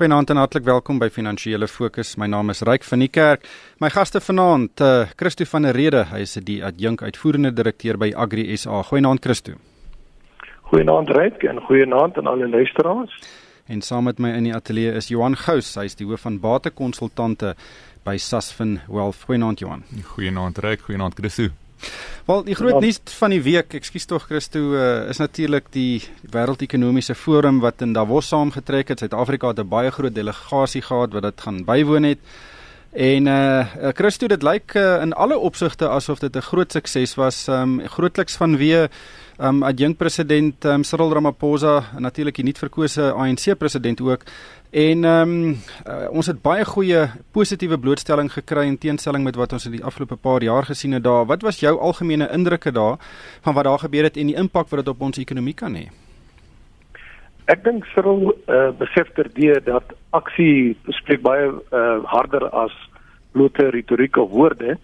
Goeienaand en hartlik welkom by Finansiële Fokus. My naam is Ryk van die Kerk. My gaste vanaand, eh uh, Christo van der Rede, hy is die adjunk uitvoerende direkteur by Agri SA. Goeienaand Christo. Goeienaand Ryk en goeienaand aan alle luisteraars. En saam met my in die ateljee is Johan Gous, hy is die hoof van batekonsultante by Sasfin Wealth. Goeienaand Johan. Goeienaand Ryk, goeienaand Christo. Wel, die groot nuus van die week, ekskuus tog Christo, uh, is natuurlik die wêreldekonomiese forum wat in Davos saamgetrek het. Suid-Afrika het 'n baie groot delegasie gehad wat dit gaan bywoon het. En uh Christo, dit lyk uh, in alle opsigte asof dit 'n groot sukses was, um grootliks vanweë um adjunk president um, Cyril Ramaphosa, natuurlik die nuut verkose ANC president ook En ehm um, uh, ons het baie goeie positiewe blootstelling gekry in teenstelling met wat ons in die afgelope paar jaar gesien het daar. Wat was jou algemene indrukke daar van wat daar gebeur het en die impak wat dit op ons ekonomie kan hê? Ek dink Cyril uh, besef terdee dat aksie spreek baie uh, harder as blote retorieke woorde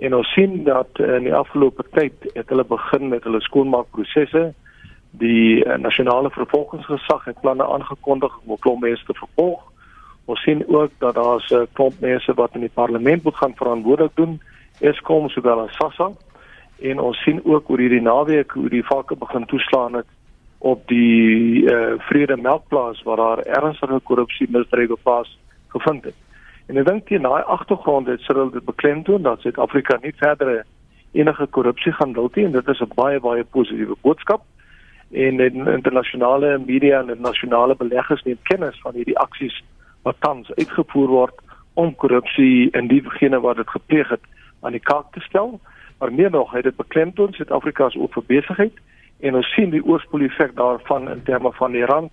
en ons sien dat uh, in die afgelope tyd het hulle begin met hulle skoonmaakprosesse die uh, nasionale vervolgingsgesag het planne aangekondig om 'n klomp mense te vervolg. Ons sien ook dat daar 'n uh, klomp mense wat in die parlement moet gaan verantwoordelik doen, Eskom sowel as SASSA. En ons sien ook hoe hierdie naweek hoe die valke begin toeslaan het op die uh, Vrede Melkplaas waar daar ernstige korrupsie misdrywe plaas gevind het. En ek dink teen daai agtergrond het Cyril dit beklemtoon dat Suid-Afrika nie verder enige korrupsie gaan duld nie en dit is 'n baie baie positiewe boodskap en in internasionale media en nasionale beleggers neem kennis van hierdie aksies wat tans uitgevoer word om korrupsie in diegene wat dit gepleeg het aan die kaak te stel. Maar meer nog, het dit beklemtoon Suid-Afrika se oop vir besigheid en ons sien die oorspoel effek daarvan in terme van die rand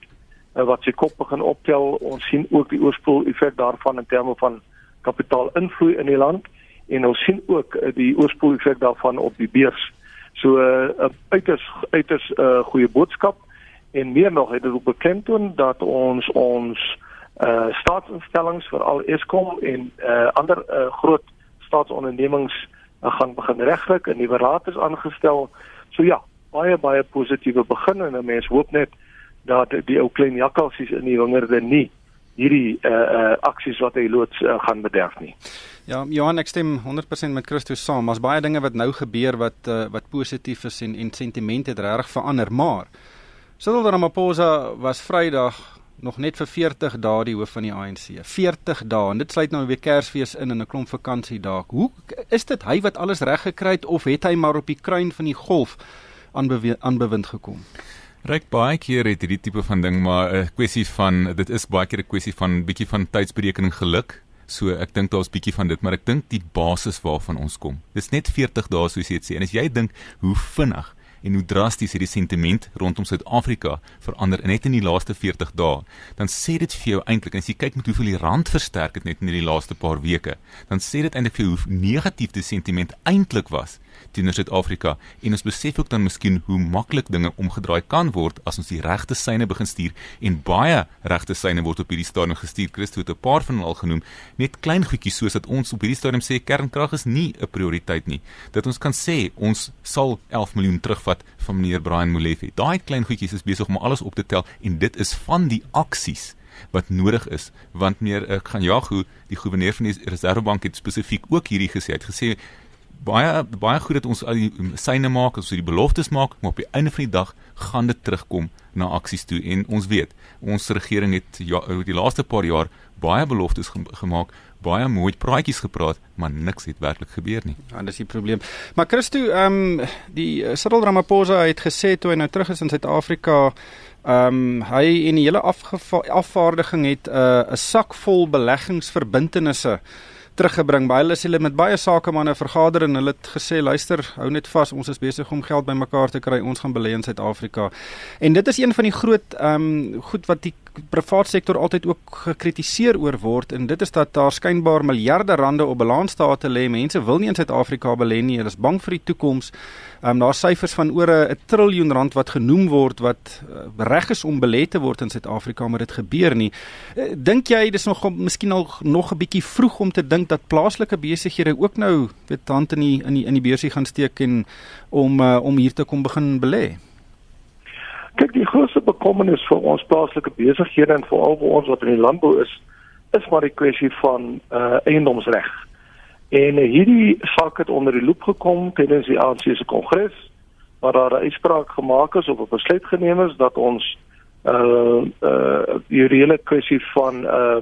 eh, wat sy kop begin optel. Ons sien ook die oorspoel effek daarvan in terme van kapitaalinvloei in die land en ons sien ook eh, die oorspoel effek daarvan op die beurs. So 'n uh, uiters uiters 'n uh, goeie boodskap en meer nog het dit ook beklemtoon dat ons ons uh staatsinstellings veral Eskom en uh ander uh, groot staatsondernemings uh, gaan begin regryk en nuwe raad is aangestel. So ja, baie baie positiewe begin en 'n mens hoop net dat die ou klein jakkalsies in die wingerde nie hierdie uh uh aksies wat hy loods uh, gaan bederf nie. Ja, Johan, ek stem 100% met Christus saam. Daar's baie dinge wat nou gebeur wat uh, wat positief is en en sentiment het regtig verander, maar Cyril Ramaphosa was Vrydag nog net vir 40 dae die hoof van die ANC. 40 dae en dit sluit nou weer Kersfees in en 'n klomp vakansiedae. Hoe is dit hy wat alles reg gekry het of het hy maar op die kruin van die golf aan bewind gekom? Ryk baie keer het hierdie tipe van ding maar 'n kwessie van dit is baie keer 'n kwessie van bietjie van tydsberekening geluk So ek dink daar's bietjie van dit, maar ek dink die basis waarvan ons kom. Dis net 40 dae soos jy dit sê. En as jy dink hoe vinnig en hoe drasties hierdie sentiment rondom Suid-Afrika verander net in die laaste 40 dae, dan sê dit vir jou eintlik as jy kyk met hoeveel die rand versterk het net in hierdie laaste paar weke, dan sê dit eintlik vir jou hoe negatief die sentiment eintlik was teenoor Suid-Afrika en ons besef ook dan miskien hoe maklik dinge omgedraai kan word as ons die regte syne begin stuur en baie regte syne word op hierdie stadium gestuur. Christo het 'n paar van hulle al genoem, net klein goedjies soos dat ons op hierdie stadium sê kernkrag is nie 'n prioriteit nie. Dat ons kan sê ons sal 11 miljoen terugvat van meneer Brian Molefe. Daai klein goedjies is besig om alles op te tel en dit is van die aksies wat nodig is want meneer ek gaan Jagu die goewerneur van die Reservebank het spesifiek ook hierdie gesê het gesê baie baie goed dat ons al die syne maak, ons die beloftes maak, maar op die einde van die dag gaan dit terugkom na aksies toe en ons weet, ons regering het ja, die laaste paar jaar baie beloftes gemaak, baie mooi praatjies gepraat, maar niks het werklik gebeur nie. Ja, dis die probleem. Maar Christo, ehm um, die uh, Cyril Ramaphosa het gesê toe hy nou terug is in Suid-Afrika, ehm um, hy en die hele afvaardiging het 'n uh, 'n sak vol beleggingsverbintenisse teruggebring. Baie hulle sê hulle met baie sakemanne vergader en hulle het gesê luister, hou net vas, ons is besig om geld bymekaar te kry. Ons gaan belê in Suid-Afrika. En dit is een van die groot ehm um, goed wat die privaat sektor altyd ook gekritiseer oor word en dit is dat daar skynbaar miljarde rande op balansstate lê. Mense wil nie in Suid-Afrika belê nie. Hulle is bang vir die toekoms. Ehm um, daar's syfers van oor 'n triljoen rand wat genoem word wat uh, reg is om belê te word in Suid-Afrika, maar dit gebeur nie. Uh, dink jy dis nog miskien al nog 'n bietjie vroeg om te dink dat plaaslike besighede ook nou weet hand in die in die in die beursie gaan steek en om uh, om hier te kom begin belê? Kyk, die grootste bekommernis vir ons plaaslike besighede en veral vir ons wat in die landbou is, is maar die kwessie van uh eiendomsreg. En uh, hierdie saak het onder die loop gekom tydens die ANC se kongres waar daar 'n uitspraak gemaak is of 'n besluit geneem is dat ons uh uh die hele kwessie van uh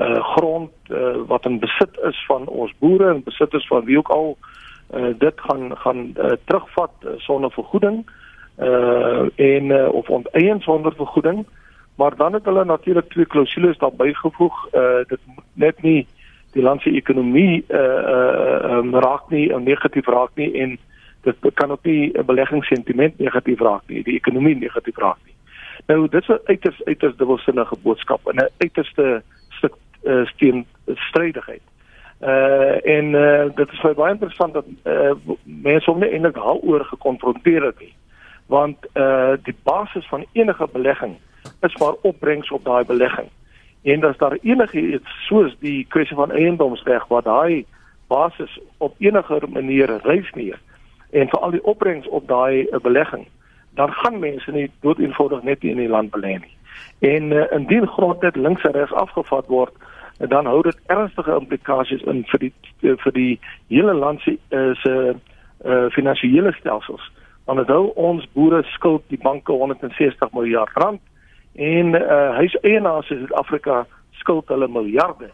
uh grond uh, wat in besit is van ons boere en besit is van wie ook al uh dit gaan gaan uh, terugvat uh, sonder vergoeding uh en uh, of onteien sonder vergoeding maar dan het hulle natuurlik twee klausules daarbey gevoeg uh dit moet net nie die land se ekonomie uh uh um, raak nie of negatief raak nie en dit kan ook nie 'n beleggingssentiment negatief raak nie die ekonomie negatief raak nie Nou dit is 'n uiters uiters dubbelsinnige boodskap en 'n uiterste stuk uh, steen strydigheid. Uh en uh, dit is baie interessant dat uh, mense hom nie eintlik daaroor gekonfronteer het nie. Want uh die basis van enige belegging is maar opbrengs op daai belegging. En as daar enige iets soos die kwessie van eiendomsreg wat daai basis op enige manier reis neer en veral die opbrengs op daai uh, belegging dan gaan mense nie dood eenvoudig net in die land belê nie. En uh, indien grond net links en regs afgevat word, dan hou dit ernstige implikasies in vir die uh, vir die hele land se uh, se uh, finansiële stelsels. Dit hou ons boere skuld die banke 160 miljard rand en uh, huiseienaars in Suid-Afrika skuld hulle miljarde.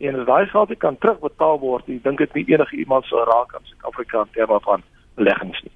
En as daai geld kan terugbetaal word, ek dink dit nie enige iemand sou raak aan Suid-Afrika in terme van beleggings nie.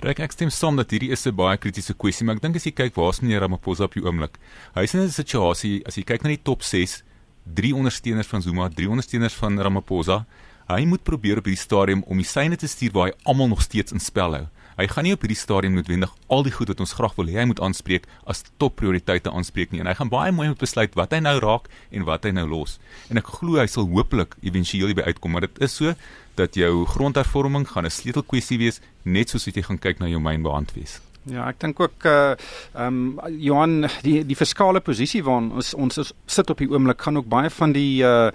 Rek ek stem saam dat hierdie is 'n baie kritiese kwessie, maar ek dink as jy kyk waar's meneer Ramaphosa op die oomblik. Hy is in 'n situasie as jy kyk na die top 6, drie ondersteuners van Zuma, drie ondersteuners van Ramaphosa. Hy moet probeer op hierdie stadium om die syne te stuur waar hy almal nog steeds in spel hou. Hy gaan nie op hierdie stadium noodwendig al die goed wat ons graag wil hê hy moet aanspreek as topprioriteite aanspreek nie en hy gaan baie mooi moet besluit wat hy nou raak en wat hy nou los. En ek glo hy sal hopelik éventueel by uitkom, maar dit is so dat jou grondhervorming gaan 'n sleutelkwessie wees net soos wat jy gaan kyk na jou mynbeand wees. Ja, ek dink ook uh ehm um, Johan die die fiskale posisie waarin ons ons is, sit op die oomblik gaan ook baie van die uh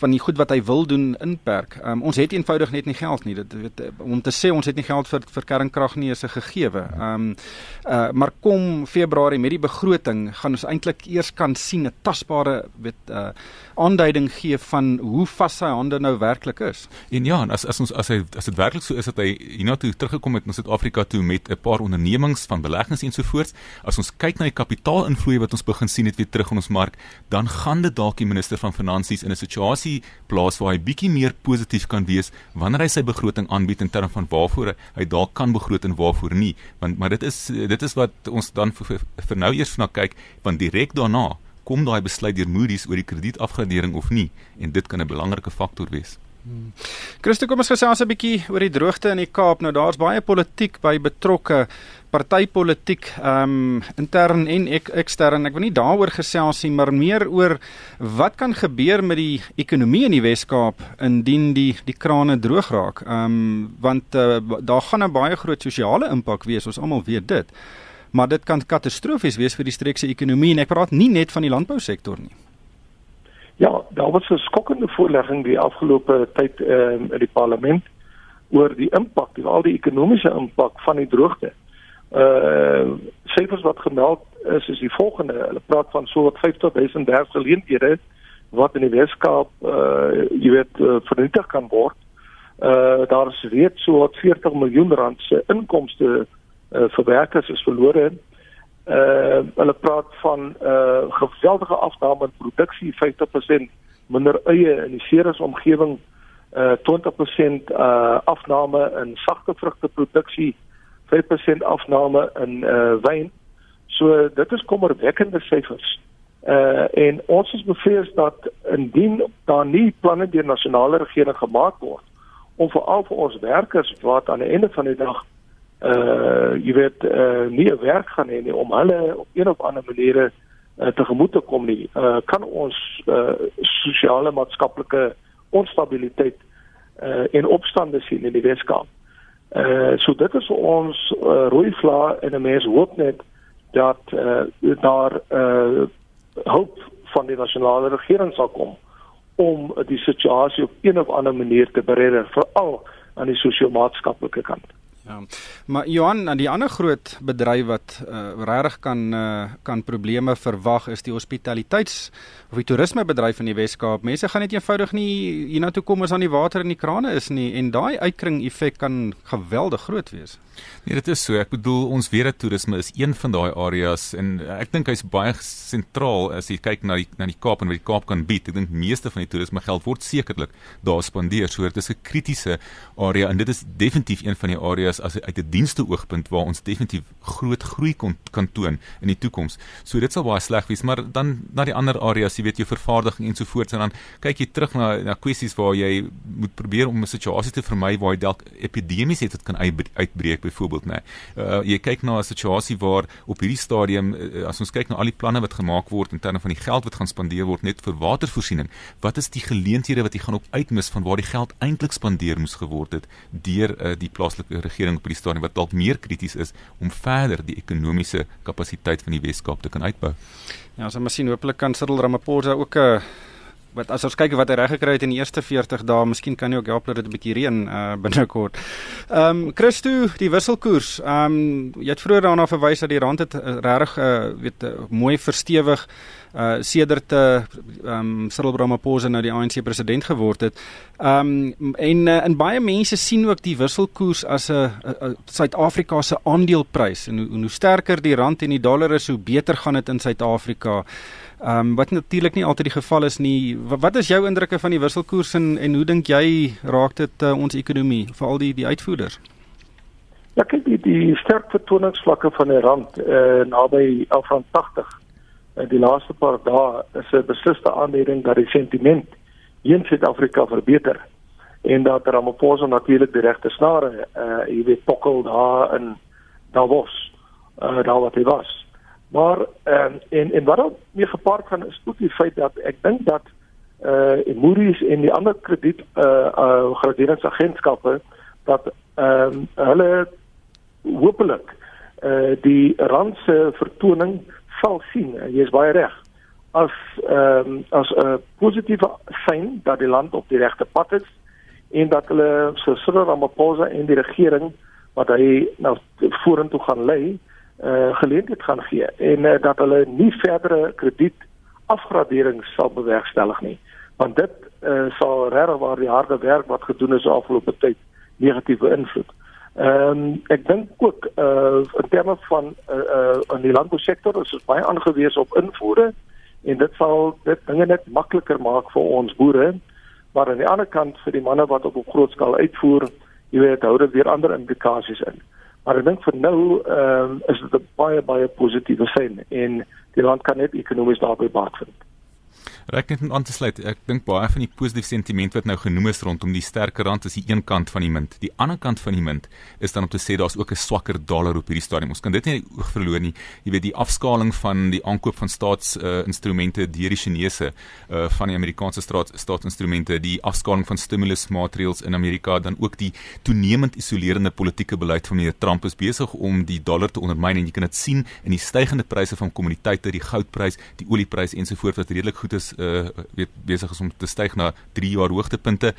van die goed wat hy wil doen inperk. Ehm um, ons het eenvoudig net nie geld nie. Dit weet om te sê ons het nie geld vir vir kernkrag nie is 'n gegewe. Ehm um, uh maar kom Februarie met die begroting gaan ons eintlik eers kan sien 'n tasbare weet uh aanduiding gee van hoe vas sy hande nou werklik is. En ja, as as ons as hy as dit werklik so is dat hy hiernatoe teruggekom het na Suid-Afrika toe met 'n paar ondernemings van beleggings ensovoorts, as ons kyk na die kapitaalinvloei wat ons begin sien het weer terug in ons mark, dan gaan dit dalk die minister van finansies in 'n situasie plaas waar hy bietjie meer positief kan wees wanneer hy sy begroting aanbied in terme van waarvoor hy dalk kan begroot en waarvoor nie. Want maar dit is dit is wat ons dan vir, vir, vir nou eers na kyk, want direk daarna kom daai besluit deur Moody's oor die kredietafgradering of nie en dit kan 'n belangrike faktor wees. Hmm. Christo, kom ons gesels 'n bietjie oor die droogte in die Kaap. Nou daar's baie politiek by betrokke, partytetiek, ehm um, intern en ek ekstern. Ek wil nie daaroor gesels nie, maar meer oor wat kan gebeur met die ekonomie in die Wes-Kaap indien die die krane droog raak. Ehm um, want uh, daar gaan 'n baie groot sosiale impak wees, ons almal weet dit maar dit kan katastrofies wees vir die streekse ekonomie en ek praat nie net van die landbousektor nie. Ja, daar was 'n skokkende voorlegging die afgelope tyd um, in die parlement oor die impak, die al die ekonomiese impak van die droogte. Uh syfers wat gemeld is is die volgende. Hulle praat van so wat 50000 werksgeleenthede wat in die Weskaap uh jy weet uh, vernietig kan word. Uh daar is reeds so wat 40 miljoen rand se inkomste uh, vir werkers is verlore. Uh hulle praat van uh geweldige afname in produksie, 50% minder eie in die Ceres omgewing, uh 20% uh afname in sagte vrugte produksie, 5% afname in uh wyn. So dit is kommerwekkende syfers. Uh en ons is bevrees dat indien daar nie planne deur nasionale regering gemaak word om veral vir ons werkers wat aan die einde van die dag uh jy weet uh nie werk gaan hê nie om hulle op een of ander manier uh, tegemoet te kom nie. Uh kan ons uh sosiale maatskaplike onstabiliteit uh en opstande sien in die Weskaap. Uh so dit is ons uh, rooi vlae en 'n mens hoop net dat uh daar uh hoop van die nasionale regering sal kom om die situasie op een of ander manier te beredder veral aan die sosio-maatskaplike kant. Ja. Maar Johan, aan die ander groot bedryf wat uh, regtig kan uh, kan probleme verwag is die hospitaliteits of die toerismebedryf in die Wes-Kaap. Mense gaan net eenvoudig nie hiernatoe kom as aan die water in die krane is nie en daai uitkring effek kan geweldig groot wees. Nee, dit is so. Ek bedoel ons weet dat toerisme is een van daai areas en ek dink hy's baie sentraal as jy kyk na die na die Kaap en wat die Kaap kan bied. Ek dink meeste van die toerisme geld word sekerlik daar spandeer. So dit is 'n kritiese area en dit is definitief een van die areas as uit 'n dienste oogpunt waar ons definitief groot groei kon kan toon in die toekoms. So dit sal baie sleg wees, maar dan na die ander areas, jy weet jou vervaardiging en so voort en dan kyk jy terug na na kwessies waar jy moet probeer om 'n situasie te vermy waar jy dalk epidemies het wat kan uitbreek byvoorbeeld nê. Nee. Uh, jy kyk na 'n situasie waar op hierdie stadium uh, as ons kyk na al die planne wat gemaak word in terme van die geld wat gaan spandeer word net vir watervoorsiening, wat is die geleenthede wat jy gaan op uitmis van waar die geld eintlik spandeer moes geword het deur uh, die plaaslike regering op die stadium wat dalk meer krities is om verder die ekonomiese kapasiteit van die Weskaap te kan uitbou. Ja, ons moet sien hopelik kan Cyril Ramaphosa ook 'n uh wat as ons kyk wat hy reg gekry het in die eerste 40 dae, miskien kan hy ook help dat dit 'n bietjie reën uh, binnekort. Ehm um, Christo, die wisselkoers. Ehm um, jy het vroeër daarna verwys dat die rand het uh, regtig uh, weet uh, mooi verstewig uh sedert uh um Cyril Ramaphosa nou die ANC president geword het. Um en uh, in baie mense sien ook die wisselkoers as 'n Suid-Afrika se aandeleprys en hoe, hoe sterker die rand en die dollar is, hoe beter gaan dit in Suid-Afrika. Ehm um, wat natuurlik nie altyd die geval is nie. Wat, wat is jou indrukke van die wisselkoers en en hoe dink jy raak dit uh, ons ekonomie, veral die die uitvoerders? Ja, kyk die, die sterk vertoningsvlakke van die rand eh uh, naby 11.80 in die laaste paar dae is 'n beslisste aanleiding dat die sentiment in Suid-Afrika verbeter en dat Ramaphosa natuurlik die regte snare eh uh, jy weet pokkel daar in Davos eh uh, daar wat hy was. Maar ehm uh, en en wat dan meer gepaard gaan is ook die feit dat ek dink dat eh uh, Moody's en die ander krediet eh uh, uh, graderingsagentskappe dat ehm um, hulle hopelik eh uh, die rand se vertoning sal sien. Jy is baie reg. As ehm um, as 'n positiewe sein dat die land op die regte pad is en dat hulle so Cyril Ramaphosa en die regering wat hy nou vorentoe gaan lei, uh, geleentheid gaan gee en uh, dat hulle nie verdere krediet afgraderings sal bewerkstellig nie want dit uh, sal regtig waar die harde werk wat gedoen is afgelope tyd negatief beïnvloed. Ehm um, ek dink ook uh in terme van uh, uh in die landbousektor is dit baie aangewese op invoere en dit sal dit dinge net makliker maak vir ons boere. Maar aan die ander kant vir die manne wat op op groot skaal uitvoer, jy weet, hou dit weer ander implikasies in. Maar ek dink vir nou ehm um, is dit 'n baie baie positiewe sein en die land kan net ekonomies daarby baat vind. Reg net aan te sluit. Ek dink baie van die positiewe sentiment wat nou genoem is rondom die sterker rand is die een kant van die munt. Die ander kant van die munt is dan om te sê daar's ook 'n swakker dollar op hierdie stadium. Ons kan dit nie oog verloor nie. Jy weet die afskaling van die aankoop van staatsinstrumente uh, deur die Chinese uh, van die Amerikaanse staat staatsinstrumente, die afskaling van stimulusmaatreëls in Amerika, dan ook die toenemend isolerende politieke beleid van meneer Trump is besig om die dollar te ondermyn en jy kan dit sien in die stygende pryse van kommoditeite, die goudprys, die olieprys ensovoorts wat redelik goed is uh weet besig is om te styg na 3 jaar hoogtepunte.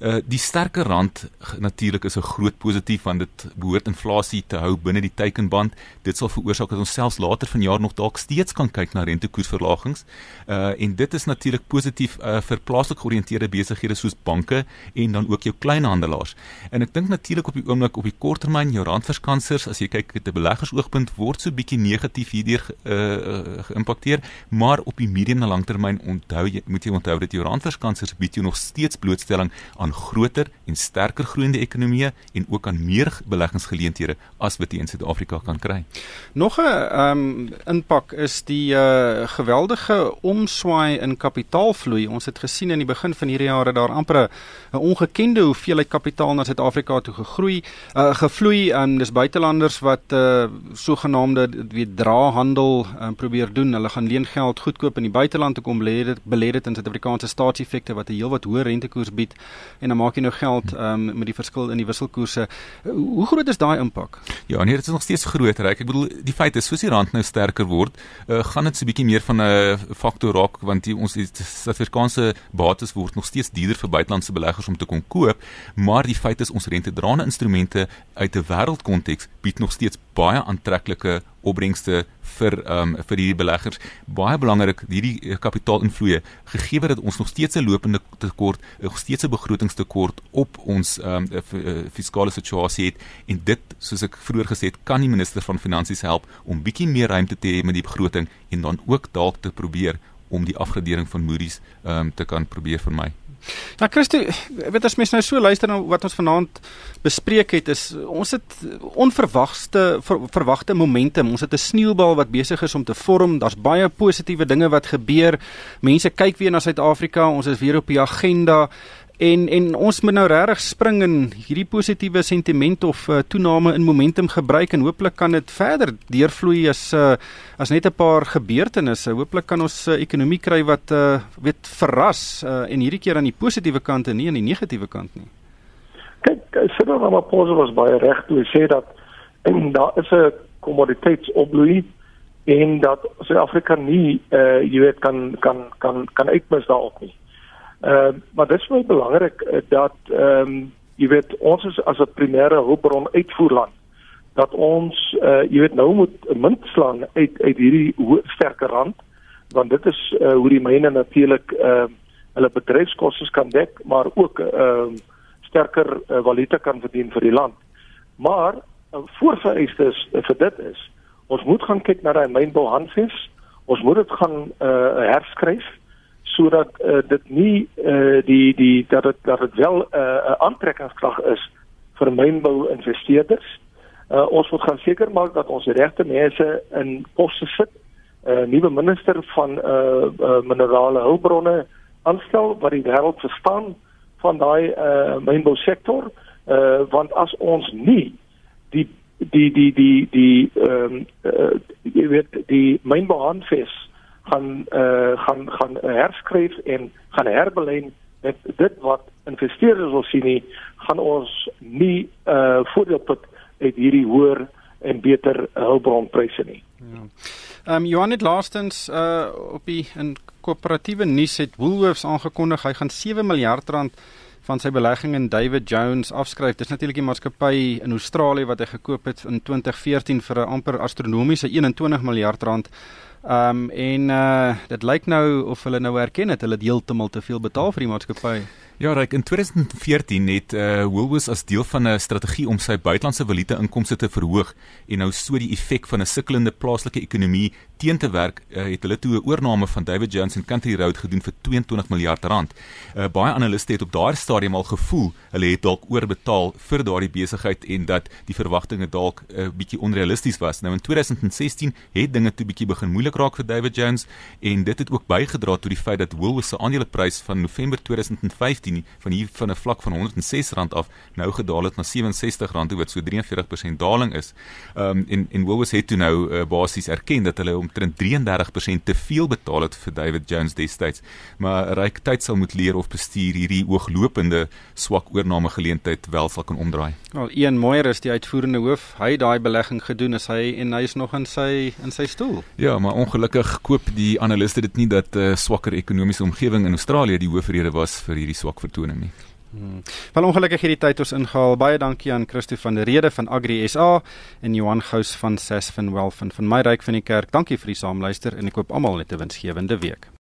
Uh die sterker rand natuurlik is 'n groot positief want dit behoort inflasie te hou binne die teikenband. Dit sal veroorsaak dat ons selfs later vanjaar nog dalk steeds kan kyk na rentekoersverlagings. Uh en dit is natuurlik positief uh vir plaaslik georiënteerde besighede soos banke en dan ook jou kleinhandelaars. En ek dink natuurlik op die oomblik op die korttermyn jou randverskansers as jy kyk uit 'n beleggersoogpunt word so bietjie negatief hierdeur uh geïmpakteer, maar op die medium en langtermyn onthou jy moet jy onthou dat jou randverskansers bied jou nog steeds blootstelling aan aan groter en sterker groeiende ekonomieë en ook aan meer beleggingsgeleenthede as wat in Suid-Afrika kan kry. Nog 'n ehm um, impak is die uh, geweldige omswaai in kapitaalvloei. Ons het gesien in die begin van hierdie jaar dat daar amper 'n ongekende hoeveelheid kapitaal na Suid-Afrika toe gegroei, uh, gevloei en dis buitelanders wat uh, sogenaamde weet drahandel uh, probeer doen. Hulle gaan leengeld goedkoop in die buiteland te kom belê dit belê dit in Suid-Afrikaanse staatseffekte wat 'n heelwat hoër rentekoers bied en dan maak jy nou geld um, met die verskil in die wisselkoerse. Hoe groot is daai impak? Ja, nee, dit is nog steeds groot, reg. Ek bedoel die feit is soos die rand nou sterker word, uh, gaan dit so 'n bietjie meer van 'n faktor raak want die, ons Suid-Afrikaanse bates word nog steeds duurder vir buitelandse beleggers om te kon koop, maar die feit is ons rentedraende instrumente uit 'n wêreldkonteks bied nog steeds baie aantreklike opbrengste vir um, vir hierdie beleggers. Baie belangrik hierdie eh, kapitaalinvloeye gegee dat ons nog steeds 'n lopende tekort, nog steeds 'n begrotingstekort op ons um, fiskale situasie het en dit soos ek vroeër gesê het, kan die minister van finansies help om bietjie meer ruimte te hê met die begroting en dan ook dalk te probeer om die afgradering van Moody's ehm um, te kan probeer vermy. Nou Christo, weet as mens nou so luister na wat ons vanaand bespreek het, is ons het onverwagte ver, verwagte momentum. Ons het 'n sneeubal wat besig is om te vorm. Daar's baie positiewe dinge wat gebeur. Mense kyk weer na Suid-Afrika. Ons is weer op die agenda. En en ons moet nou regtig spring in hierdie positiewe sentiment of uh, toename in momentum gebruik en hooplik kan dit verder deurvloei as uh, as net 'n paar gebeurtenisse. Hooplik kan ons uh, ekonomie kry wat uh, weet verras uh, en hierdie keer aan die positiewe kant en nie aan die negatiewe kant nie. Kyk, Cyril Ramaphosa was baie reg toe sê dat en daar is 'n kommoditeitsopbloei en dat Suid-Afrika nie uh, jy weet kan kan kan kan uitmis daarop nie. Ehm uh, maar dit is baie belangrik uh, dat ehm um, jy weet ons is as 'n primêre hulpbron uitvoerland dat ons uh, jy weet nou moet 'n munt slaan uit uit hierdie sterker rand want dit is uh, hoe die myne natuurlik ehm uh, hulle bedryfskoste kan dek maar ook ehm uh, sterker uh, valuta kan verdien vir die land. Maar 'n uh, voorvereistes uh, vir dit is ons moet gaan kyk na daai mynbouhandves. Ons moet dit gaan uh, herskryf sodat uh, dit nie uh, die die dat dit dat dit wel 'n uh, aantrekkingskrag is vir mynbou investeerders. Uh, ons moet gaan seker maak dat ons regte mense in poste sit. 'n uh, Nuwe minister van uh, uh, minerale hulpbronne aanstel wat die wêreld verstaan van daai uh, mynbou sektor. Uh, want as ons nie die die die die die ehm um, uh, jy weet die mynbouhandves gaan uh, gaan gaan herskryf en gaan herbelyn met dit wat investeerders wil sien nie gaan ons nie uh voordeel put uit hierdie hoër en beter hulpbronpryse nie. Ja. Ehm um, Johan het laastens uh op die in koöperatiewe nuus het Woolworths aangekondig hy gaan 7 miljard rand van sy belegging in David Jones afskryf. Dis natuurlik die maatskappy in Australië wat hy gekoop het in 2014 vir 'n amper astronomiese 21 miljard rand. Ehm um, en uh dit lyk nou of hulle nou erken het hulle het heeltemal te veel betaal vir die maatskappy. Ja, reg in 2014 het uh Woolworths as deel van 'n strategie om sy buitelandse valuta inkomste te verhoog en nou so die effek van 'n sukkelende plaaslike ekonomie teen te werk, uh, het hulle toe 'n oorneem van David Jones en Country Road gedoen vir 22 miljard rand. Uh baie analiste het op daardie stadium al gevoel hulle het dalk oorbetaal vir daardie besigheid en dat die verwagtinge dalk 'n uh, bietjie onrealisties was. Nou in 2016 het dinge toe bietjie begin moeilik raak vir David Jones en dit het ook bygedra tot die feit dat Woolworths se aandeleprys van November 2015 2018 van hier van 'n vlak van R106 af nou gedaal het na R67 toe wat so 43% daling is. Ehm um, en en Woolworths het toe nou uh, basies erken dat hulle omtrent 33% te veel betaal het vir David Jones destyds. Maar ryk tyd sal moet leer of bestuur hierdie ooglopende swak oorname geleentheid wel sal kan omdraai. Wel, Ian Moyer is die uitvoerende hoof. Hy het daai belegging gedoen as hy en hy is nog in sy in sy stoel. Ja, maar ongelukkig koop die analiste dit nie dat 'n uh, swakker ekonomiese omgewing in Australië die hoofrede was vir hierdie swak vertoning nie. Hmm. Wel ongelukkig hierdie tyd ons ingehaal. Baie dankie aan Christo van der Rede van Agri SA en Johan Gous van Sasfin Wealth van, van my ryk van die kerk. Dankie vir die saamluister en ek koop almal net 'n winsgewende week.